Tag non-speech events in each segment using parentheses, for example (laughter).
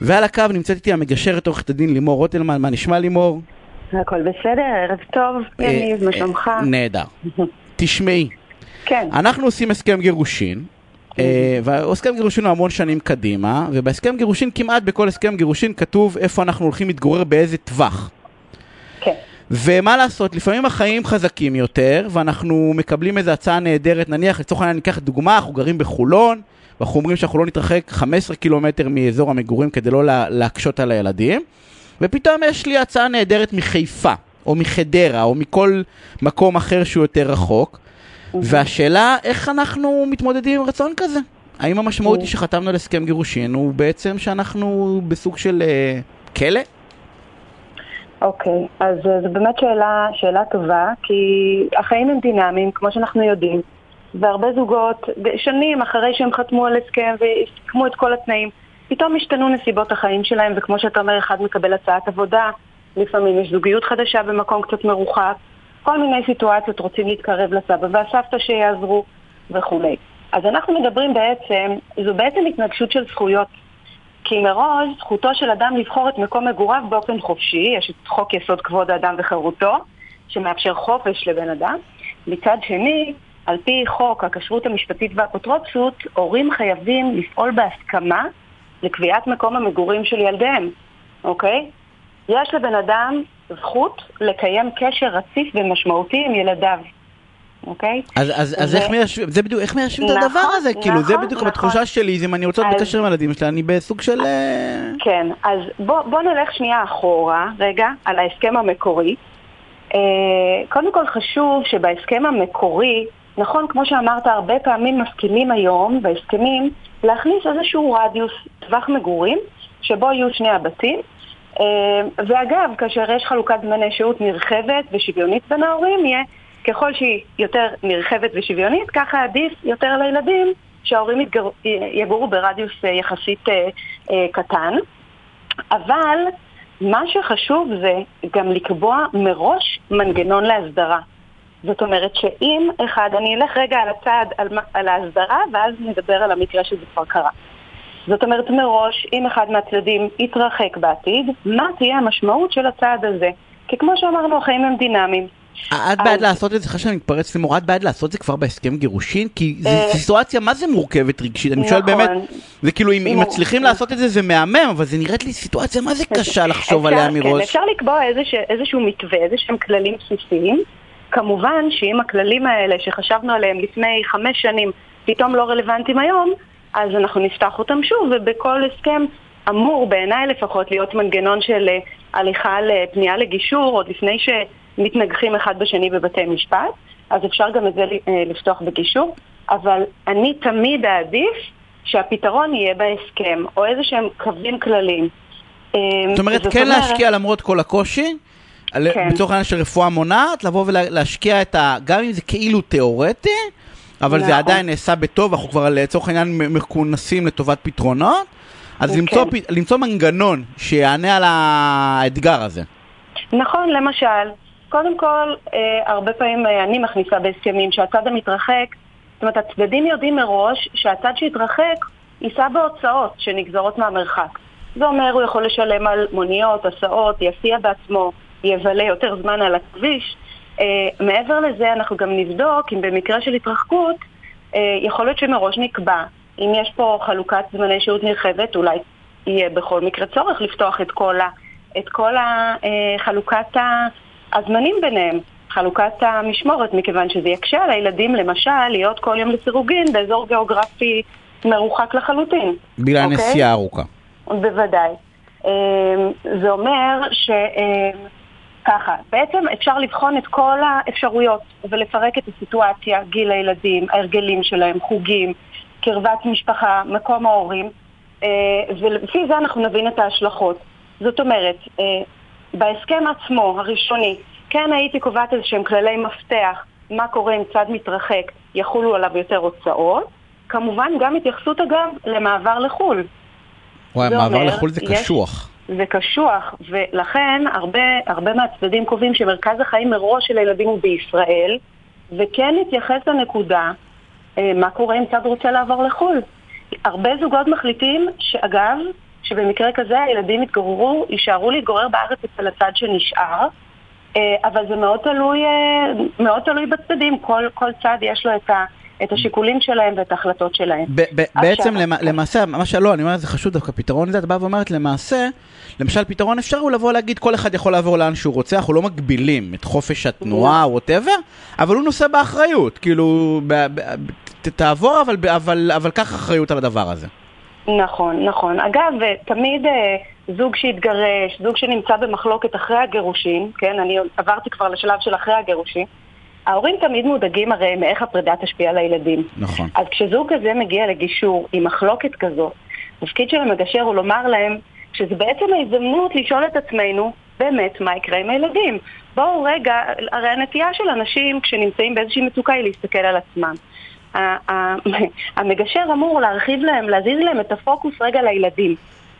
ועל הקו נמצאת איתי המגשרת עורכת הדין לימור רוטלמן, מה נשמע לימור? הכל בסדר, ערב טוב, יניב, מה שלומך? נהדר. (laughs) תשמעי, כן, אנחנו עושים הסכם גירושין, אה, והסכם גירושין הוא המון שנים קדימה, ובהסכם גירושין, כמעט בכל הסכם גירושין כתוב איפה אנחנו הולכים להתגורר באיזה טווח. כן, ומה לעשות, לפעמים החיים חזקים יותר, ואנחנו מקבלים איזו הצעה נהדרת, נניח, לצורך העניין ניקח דוגמה, אנחנו גרים בחולון, ואנחנו אומרים שאנחנו לא נתרחק 15 קילומטר מאזור המגורים כדי לא לה- להקשות על הילדים, ופתאום יש לי הצעה נהדרת מחיפה, או מחדרה, או מכל מקום אחר שהוא יותר רחוק, והשאלה, איך אנחנו מתמודדים עם רצון כזה? האם המשמעות היא שחתמנו על הסכם גירושין, הוא בעצם שאנחנו בסוג של אה, כלא? אוקיי, אז אה, זו באמת שאלה, שאלה טובה, כי החיים הם דינמיים, כמו שאנחנו יודעים, והרבה זוגות, שנים אחרי שהם חתמו על הסכם וסיכמו את כל התנאים, פתאום השתנו נסיבות החיים שלהם, וכמו שאתה אומר, אחד מקבל הצעת עבודה, לפעמים יש זוגיות חדשה במקום קצת מרוחק, כל מיני סיטואציות רוצים להתקרב לסבא והסבתא שיעזרו וכולי. אז אנחנו מדברים בעצם, זו בעצם התנגשות של זכויות. כי מראש זכותו של אדם לבחור את מקום מגוריו באופן חופשי, יש את חוק יסוד כבוד האדם וחירותו, שמאפשר חופש לבן אדם. מצד שני, על פי חוק הכשרות המשפטית והאפוטרופסות, הורים חייבים לפעול בהסכמה לקביעת מקום המגורים של ילדיהם, אוקיי? יש לבן אדם זכות לקיים קשר רציף ומשמעותי עם ילדיו, אוקיי? אז, אז, אז ו- איך מיישבים, זה בדיוק, איך מיישבים את נכון, הדבר הזה? כאילו, זה נכון, בדיוק נכון. בתחושה שלי, אם אני רוצה להיות אז- בקשר עם הילדים שלי, אני בסוג של... אה, כן, אז בוא, בוא נלך שנייה אחורה, רגע, על ההסכם המקורי. אה, קודם כל חשוב שבהסכם המקורי, נכון, כמו שאמרת, הרבה פעמים מסכימים היום בהסכמים להכניס איזשהו רדיוס, טווח מגורים, שבו יהיו שני הבתים. אה, ואגב, כאשר יש חלוקת זמני שהות נרחבת ושוויונית בין ההורים, יהיה ככל שהיא יותר נרחבת ושוויונית, ככה עדיף יותר לילדים שההורים יתגר... יגורו ברדיוס אה, יחסית אה, קטן. אבל מה שחשוב זה גם לקבוע מראש מנגנון להסדרה. זאת אומרת שאם אחד, אני אלך רגע על הצעד, על, על ההסדרה, ואז נדבר על המקרה שזה כבר קרה. זאת אומרת מראש, אם אחד מהצדדים יתרחק בעתיד, מה תהיה המשמעות של הצעד הזה? כי כמו שאמרנו, החיים הם דינמיים. את בעד לעשות את זה, סליחה שאני מתפרץ לימור, את בעד לעשות את זה כבר בהסכם גירושין? כי זו אה, סיטואציה מה זה מורכבת רגשית, אני שואל נכון. באמת, זה כאילו אם מצליחים נו. לעשות את זה זה מהמם, אבל זה נראית לי סיטואציה מה זה קשה לחשוב עליה כן, מראש. אפשר לקבוע איזשהו מתווה, איזה שהם כללים בסיסיים. כמובן שאם הכללים האלה שחשבנו עליהם לפני חמש שנים פתאום לא רלוונטיים היום, אז אנחנו נפתח אותם שוב, ובכל הסכם אמור בעיניי לפחות להיות מנגנון של אה, הליכה לפנייה לגישור עוד לפני שמתנגחים אחד בשני בבתי משפט, אז אפשר גם את זה אה, לפתוח בגישור, אבל אני תמיד אעדיף שהפתרון יהיה בהסכם, או איזה שהם קווים כלליים. אה, זאת אומרת, כן להשקיע למרות כל הקושי, כן. לצורך העניין של רפואה מונעת, לבוא ולהשקיע את ה... גם אם זה כאילו תיאורטי, אבל זה נכון. עדיין נעשה בטוב, אנחנו כבר לצורך העניין מכונסים לטובת פתרונות, אז כן. למצוא למצוא מנגנון שיענה על האתגר הזה. נכון, למשל, קודם כל, אה, הרבה פעמים אה, אני מכניסה בהסכמים שהצד המתרחק, זאת אומרת, הצדדים יודעים מראש שהצד שהתרחק יישא בהוצאות שנגזרות מהמרחק. זה אומר, הוא יכול לשלם על מוניות, הסעות, יסיע בעצמו, יבלה יותר זמן על הכביש. אה, מעבר לזה, אנחנו גם נבדוק אם במקרה של התרחקות, אה, יכול להיות שמראש נקבע, אם יש פה חלוקת זמני שהות נרחבת, אולי יהיה בכל מקרה צורך לפתוח את כל, ה, את כל ה, אה, חלוקת הזמנים ביניהם, חלוקת המשמורת, מכיוון שזה יקשה על הילדים למשל להיות כל יום לסירוגין באזור גיאוגרפי מרוחק לחלוטין. בגלל אוקיי? הנסיעה הארוכה. בוודאי. זה אומר ש... ככה, בעצם אפשר לבחון את כל האפשרויות ולפרק את הסיטואציה, גיל הילדים, ההרגלים שלהם, חוגים, קרבת משפחה, מקום ההורים, אה, ולפי זה אנחנו נבין את ההשלכות. זאת אומרת, אה, בהסכם עצמו, הראשוני, כן הייתי קובעת איזה שהם כללי מפתח, מה קורה אם צד מתרחק, יחולו עליו יותר הוצאות. כמובן גם התייחסות אגב למעבר לחו"ל. וואי, מעבר אומר, לחו"ל זה יש- קשוח. זה קשוח, ולכן הרבה, הרבה מהצדדים קובעים שמרכז החיים מראש של הילדים הוא בישראל, וכן להתייחס לנקודה, אה, מה קורה אם צד רוצה לעבור לחו"ל. הרבה זוגות מחליטים, שאגב, שבמקרה כזה הילדים יתגוררו, יישארו להתגורר בארץ אצל הצד שנשאר, אה, אבל זה מאוד תלוי, אה, מאוד תלוי בצדדים, כל, כל צד יש לו את ה... את השיקולים שלהם ואת ההחלטות שלהם. ב- ב- בעצם למ- למעשה, מה שלא, אני אומר, זה חשוב דווקא, פתרון לזה, את באה ואומרת, למעשה, למשל, פתרון אפשר הוא לבוא להגיד, כל אחד יכול לעבור לאן שהוא רוצה, אנחנו לא מגבילים את חופש התנועה, או ווטאבר, אבל הוא נושא באחריות, כאילו, ב- ב- ת- תעבור, אבל, ב- אבל, אבל קח אחריות על הדבר הזה. נכון, נכון. אגב, תמיד אה, זוג שהתגרש, זוג שנמצא במחלוקת אחרי הגירושים, כן, אני עברתי כבר לשלב של אחרי הגירושים, ההורים תמיד מודאגים הרי מאיך הפרידה תשפיע על הילדים. נכון. אז כשזוג כזה מגיע לגישור עם מחלוקת כזאת, התפקיד של המגשר הוא לומר להם שזה בעצם ההזדמנות לשאול את עצמנו באמת מה יקרה עם הילדים. בואו רגע, הרי הנטייה של אנשים כשנמצאים באיזושהי מצוקה היא להסתכל על עצמם. (laughs) המגשר אמור להרחיב להם, להזיז להם את הפוקוס רגע לילדים.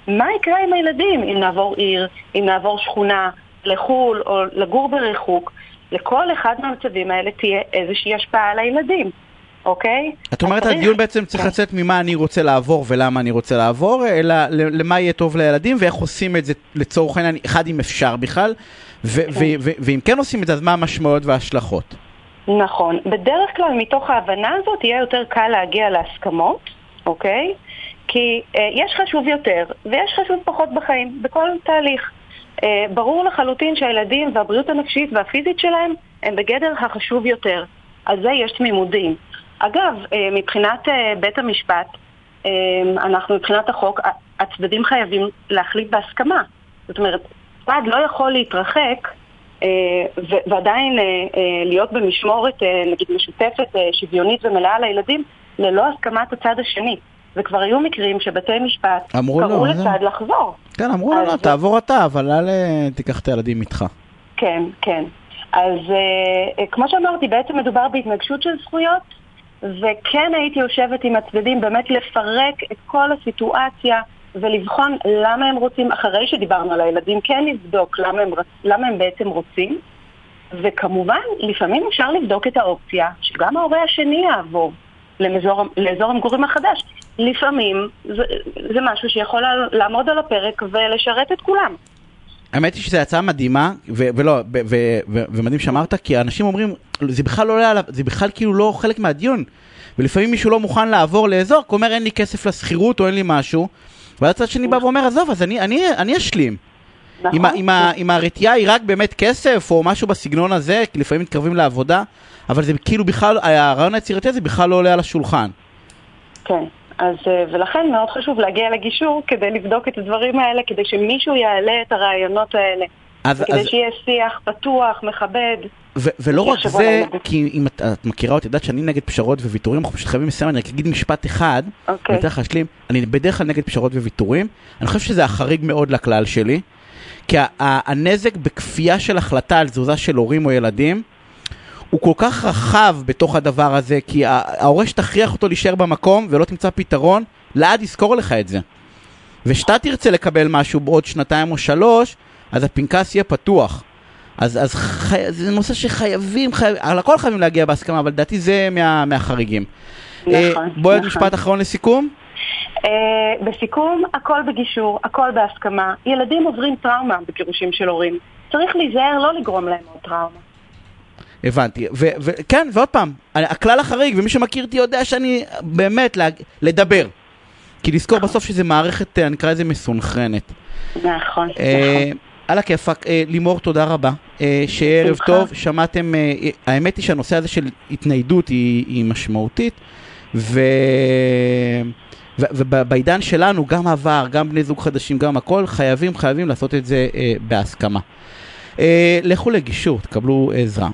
מה יקרה עם הילדים אם נעבור עיר, אם נעבור שכונה, לחו"ל או לגור בריחוק? לכל אחד מהמצבים האלה תהיה איזושהי השפעה על הילדים, אוקיי? את אומרת, צריך- הדיון בעצם צריך כן. לצאת ממה אני רוצה לעבור ולמה אני רוצה לעבור, אלא למה יהיה טוב לילדים ואיך עושים את זה לצורך העניין, אחד אם אפשר בכלל, ו- כן. ו- ו- ואם כן עושים את זה, אז מה המשמעויות וההשלכות? נכון. בדרך כלל מתוך ההבנה הזאת יהיה יותר קל להגיע להסכמות, אוקיי? כי אה, יש חשוב יותר ויש חשוב פחות בחיים, בכל תהליך. אה, ברור לחלוטין שהילדים והבריאות הנפשית והפיזית שלהם הם בגדר החשוב יותר. על זה יש תמימות דעים. אגב, אה, מבחינת אה, בית המשפט, אנחנו מבחינת החוק, הצדדים חייבים להחליט בהסכמה. זאת אומרת, צד לא יכול להתרחק ועדיין להיות במשמורת, נגיד, משותפת, שוויונית ומלאה לילדים, ללא הסכמת הצד השני. וכבר היו מקרים שבתי משפט קראו זה- לצד לחזור. כן, אמרו לו, לא, זה- תעבור אתה, אבל אל אה, תיקח את הילדים איתך. כן, כן. אז אה, אה, כמו שאמרתי, בעצם מדובר בהתנגשות של זכויות, וכן הייתי יושבת עם הצדדים באמת לפרק את כל הסיטואציה ולבחון למה הם רוצים, אחרי שדיברנו על הילדים, כן לבדוק למה הם, למה הם בעצם רוצים, וכמובן, לפעמים אפשר לבדוק את האופציה שגם ההורה השני יעבור למזור, לאזור המגורים החדש. לפעמים זה, זה משהו שיכול לעמוד על הפרק ולשרת את כולם. האמת היא שזו הצעה מדהימה, ו- ולא, ו- ו- ו- ומדהים שאמרת, כי אנשים אומרים, זה בכלל לא עליו, זה בכלל כאילו לא חלק מהדיון. ולפעמים מישהו לא מוכן לעבור לאזור, כי הוא אומר אין לי כסף לשכירות או אין לי משהו. ואז הצד שני בא ואומר, עזוב, אז אני, אני, אני אשלים. נכון? אם, אם, אם הרתיעה היא רק באמת כסף או משהו בסגנון הזה, כי לפעמים מתקרבים לעבודה, אבל זה כאילו בכלל, הרעיון היצירתי הזה בכלל לא עולה על השולחן. כן, אז אה, ולכן מאוד חשוב להגיע לגישור כדי לבדוק את הדברים האלה, כדי שמישהו יעלה את הרעיונות האלה. אז, וכדי אז, שיהיה שיח פתוח, מכבד. ו- ולא רק זה. כי אם את, את מכירה אותי, יודעת שאני נגד פשרות וויתורים, אנחנו פשוט חייבים לסיים, אני רק אגיד משפט אחד, אני אוקיי. אתן לך להשלים, אני בדרך כלל נגד פשרות וויתורים, אני חושב שזה החריג מאוד לכלל שלי, כי הנזק בכפייה של החלטה על תזוזה של הורים או ילדים, הוא כל כך רחב בתוך הדבר הזה, כי ההורה שתכריח אותו להישאר במקום ולא תמצא פתרון, לעד יזכור לך את זה. ושאתה תרצה לקבל משהו בעוד שנתיים או שלוש, אז הפנקס יהיה פתוח. אז, אז חי... זה נושא שחייבים, חייב... על הכל חייבים להגיע בהסכמה, אבל לדעתי זה מה... מהחריגים. נכון, אה, בואי עוד נכון. משפט אחרון לסיכום. אה, בסיכום, הכל בגישור, הכל בהסכמה. ילדים עוברים טראומה בגירושים של הורים. צריך להיזהר לא לגרום להם עוד טראומה. הבנתי. וכן, ועוד פעם, הכלל החריג, ומי שמכיר אותי יודע שאני באמת להג... לדבר. כי לזכור בסוף שזה מערכת, אה, נקרא לזה מסונכרנת. נכון, אה, נכון. על הכיפאק, אה, לימור, תודה רבה. שיהיה ערב. טוב, שמעתם, האמת היא שהנושא הזה של התניידות היא, היא משמעותית. ו- ובעידן שלנו, גם עבר, גם בני זוג חדשים, גם הכל, חייבים, חייבים לעשות את זה אה, בהסכמה. אה, לכו לגישור, תקבלו עזרה.